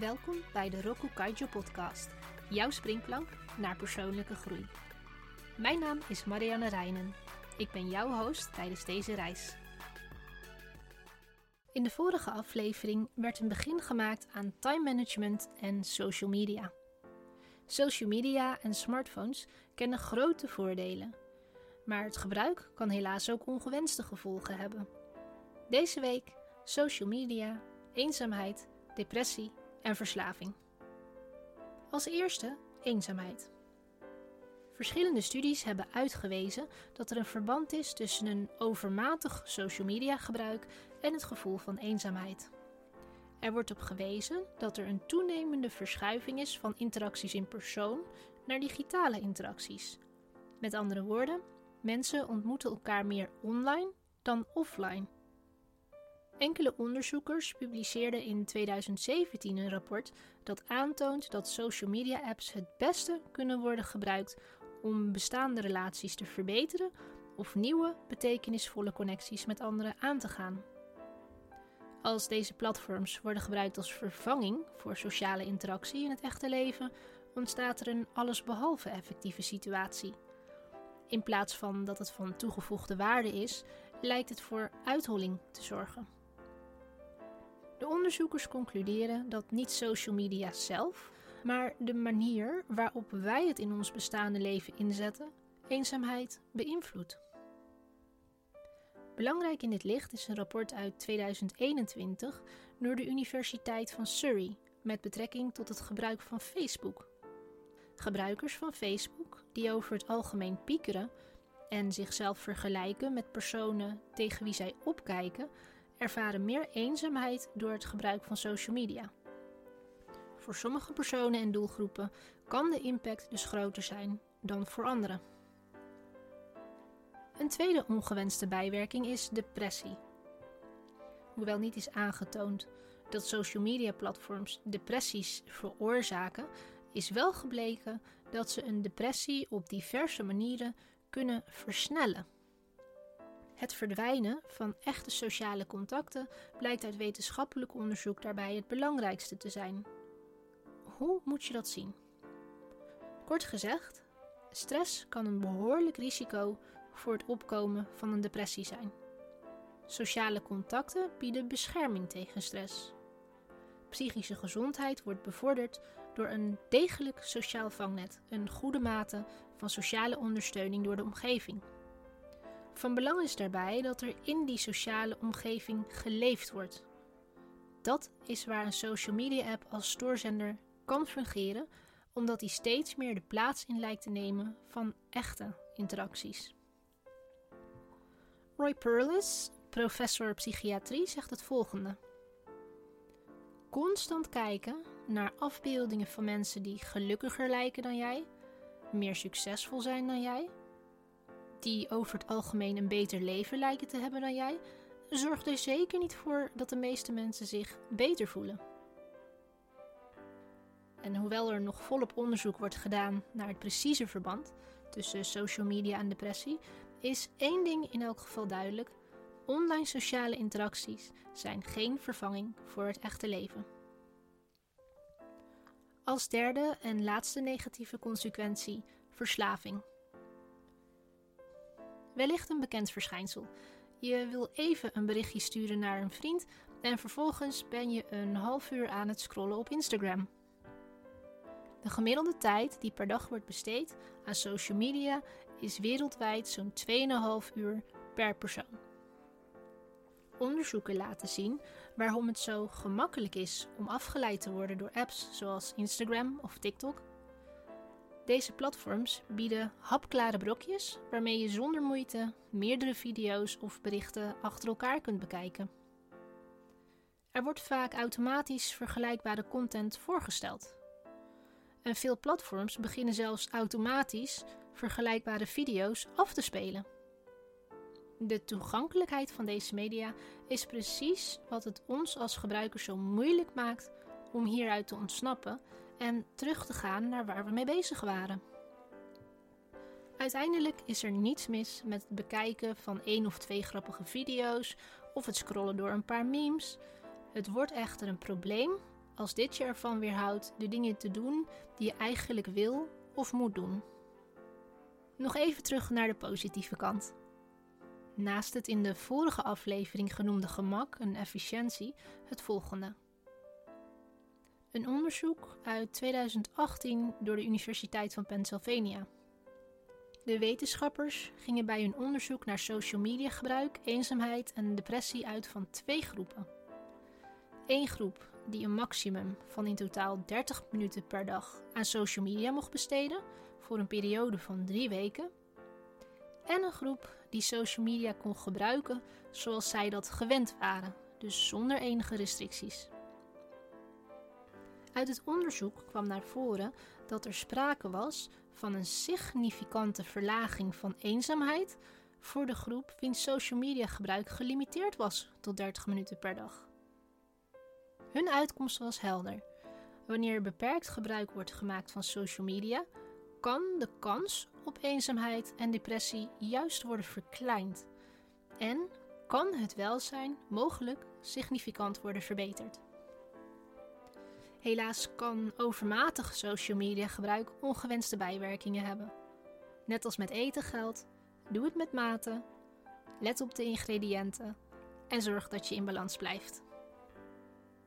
Welkom bij de Roku Kaijo podcast, jouw springplank naar persoonlijke groei. Mijn naam is Marianne Reinen. Ik ben jouw host tijdens deze reis. In de vorige aflevering werd een begin gemaakt aan time management en social media. Social media en smartphones kennen grote voordelen, maar het gebruik kan helaas ook ongewenste gevolgen hebben. Deze week social media, eenzaamheid, depressie en verslaving. Als eerste eenzaamheid. Verschillende studies hebben uitgewezen dat er een verband is tussen een overmatig social media gebruik en het gevoel van eenzaamheid. Er wordt op gewezen dat er een toenemende verschuiving is van interacties in persoon naar digitale interacties. Met andere woorden, mensen ontmoeten elkaar meer online dan offline. Enkele onderzoekers publiceerden in 2017 een rapport dat aantoont dat social media apps het beste kunnen worden gebruikt om bestaande relaties te verbeteren of nieuwe, betekenisvolle connecties met anderen aan te gaan. Als deze platforms worden gebruikt als vervanging voor sociale interactie in het echte leven, ontstaat er een allesbehalve effectieve situatie. In plaats van dat het van toegevoegde waarde is, lijkt het voor uitholling te zorgen. De onderzoekers concluderen dat niet social media zelf, maar de manier waarop wij het in ons bestaande leven inzetten, eenzaamheid beïnvloedt. Belangrijk in dit licht is een rapport uit 2021 door de Universiteit van Surrey met betrekking tot het gebruik van Facebook. Gebruikers van Facebook, die over het algemeen piekeren en zichzelf vergelijken met personen tegen wie zij opkijken, ervaren meer eenzaamheid door het gebruik van social media. Voor sommige personen en doelgroepen kan de impact dus groter zijn dan voor anderen. Een tweede ongewenste bijwerking is depressie. Hoewel niet is aangetoond dat social media platforms depressies veroorzaken, is wel gebleken dat ze een depressie op diverse manieren kunnen versnellen. Het verdwijnen van echte sociale contacten blijkt uit wetenschappelijk onderzoek daarbij het belangrijkste te zijn. Hoe moet je dat zien? Kort gezegd, stress kan een behoorlijk risico voor het opkomen van een depressie zijn. Sociale contacten bieden bescherming tegen stress. Psychische gezondheid wordt bevorderd door een degelijk sociaal vangnet, een goede mate van sociale ondersteuning door de omgeving. Van belang is daarbij dat er in die sociale omgeving geleefd wordt. Dat is waar een social media app als stoorzender kan fungeren, omdat die steeds meer de plaats in lijkt te nemen van echte interacties. Roy Perlis, professor psychiatrie, zegt het volgende. Constant kijken naar afbeeldingen van mensen die gelukkiger lijken dan jij, meer succesvol zijn dan jij, die over het algemeen een beter leven lijken te hebben dan jij, zorgt er zeker niet voor dat de meeste mensen zich beter voelen. En hoewel er nog volop onderzoek wordt gedaan naar het precieze verband tussen social media en depressie, is één ding in elk geval duidelijk: online sociale interacties zijn geen vervanging voor het echte leven. Als derde en laatste negatieve consequentie verslaving. Wellicht een bekend verschijnsel. Je wil even een berichtje sturen naar een vriend en vervolgens ben je een half uur aan het scrollen op Instagram. De gemiddelde tijd die per dag wordt besteed aan social media is wereldwijd zo'n 2,5 uur per persoon. Onderzoeken laten zien waarom het zo gemakkelijk is om afgeleid te worden door apps zoals Instagram of TikTok deze platforms bieden hapklare brokjes waarmee je zonder moeite meerdere video's of berichten achter elkaar kunt bekijken. Er wordt vaak automatisch vergelijkbare content voorgesteld. En veel platforms beginnen zelfs automatisch vergelijkbare video's af te spelen. De toegankelijkheid van deze media is precies wat het ons als gebruikers zo moeilijk maakt om hieruit te ontsnappen en terug te gaan naar waar we mee bezig waren. Uiteindelijk is er niets mis met het bekijken van één of twee grappige video's of het scrollen door een paar memes. Het wordt echter een probleem als dit je ervan weerhoudt de dingen te doen die je eigenlijk wil of moet doen. Nog even terug naar de positieve kant. Naast het in de vorige aflevering genoemde gemak en efficiëntie het volgende. Een onderzoek uit 2018 door de Universiteit van Pennsylvania. De wetenschappers gingen bij hun onderzoek naar social media gebruik, eenzaamheid en depressie uit van twee groepen. Eén groep die een maximum van in totaal 30 minuten per dag aan social media mocht besteden voor een periode van drie weken. En een groep die social media kon gebruiken zoals zij dat gewend waren, dus zonder enige restricties. Uit het onderzoek kwam naar voren dat er sprake was van een significante verlaging van eenzaamheid voor de groep wiens social media gebruik gelimiteerd was tot 30 minuten per dag. Hun uitkomst was helder. Wanneer beperkt gebruik wordt gemaakt van social media, kan de kans op eenzaamheid en depressie juist worden verkleind en kan het welzijn mogelijk significant worden verbeterd. Helaas kan overmatig social media gebruik ongewenste bijwerkingen hebben. Net als met eten geldt, doe het met mate, let op de ingrediënten en zorg dat je in balans blijft.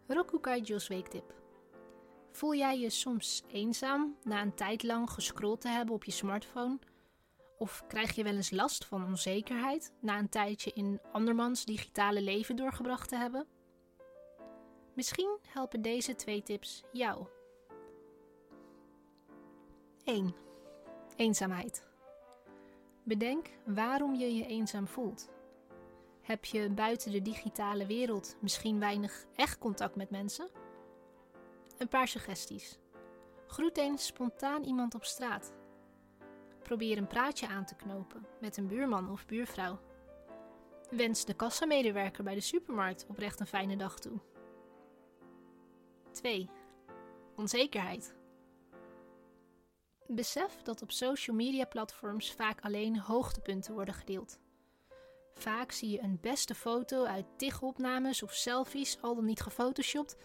Rokukai weektip. Voel jij je soms eenzaam na een tijd lang gescrolld te hebben op je smartphone? Of krijg je wel eens last van onzekerheid na een tijdje in andermans digitale leven doorgebracht te hebben? Misschien helpen deze twee tips jou. 1. Eenzaamheid. Bedenk waarom je je eenzaam voelt. Heb je buiten de digitale wereld misschien weinig echt contact met mensen? Een paar suggesties. Groet eens spontaan iemand op straat. Probeer een praatje aan te knopen met een buurman of buurvrouw. Wens de kassamedewerker bij de supermarkt oprecht een fijne dag toe. 2. Onzekerheid. Besef dat op social media platforms vaak alleen hoogtepunten worden gedeeld. Vaak zie je een beste foto uit tig opnames of selfies, al dan niet gefotoshopt.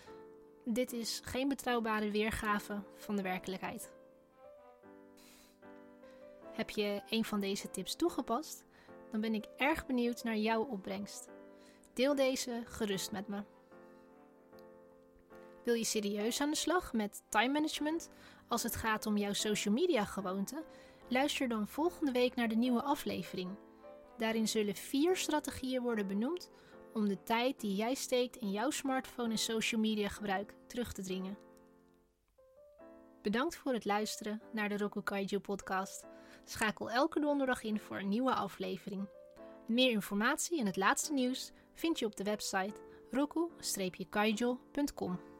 Dit is geen betrouwbare weergave van de werkelijkheid. Heb je een van deze tips toegepast? Dan ben ik erg benieuwd naar jouw opbrengst. Deel deze gerust met me. Wil je serieus aan de slag met time management als het gaat om jouw social media gewoonten? Luister dan volgende week naar de nieuwe aflevering. Daarin zullen vier strategieën worden benoemd om de tijd die jij steekt in jouw smartphone en social media gebruik terug te dringen. Bedankt voor het luisteren naar de Roku Kaiju podcast. Schakel elke donderdag in voor een nieuwe aflevering. Meer informatie en het laatste nieuws vind je op de website roku-kaijo.com.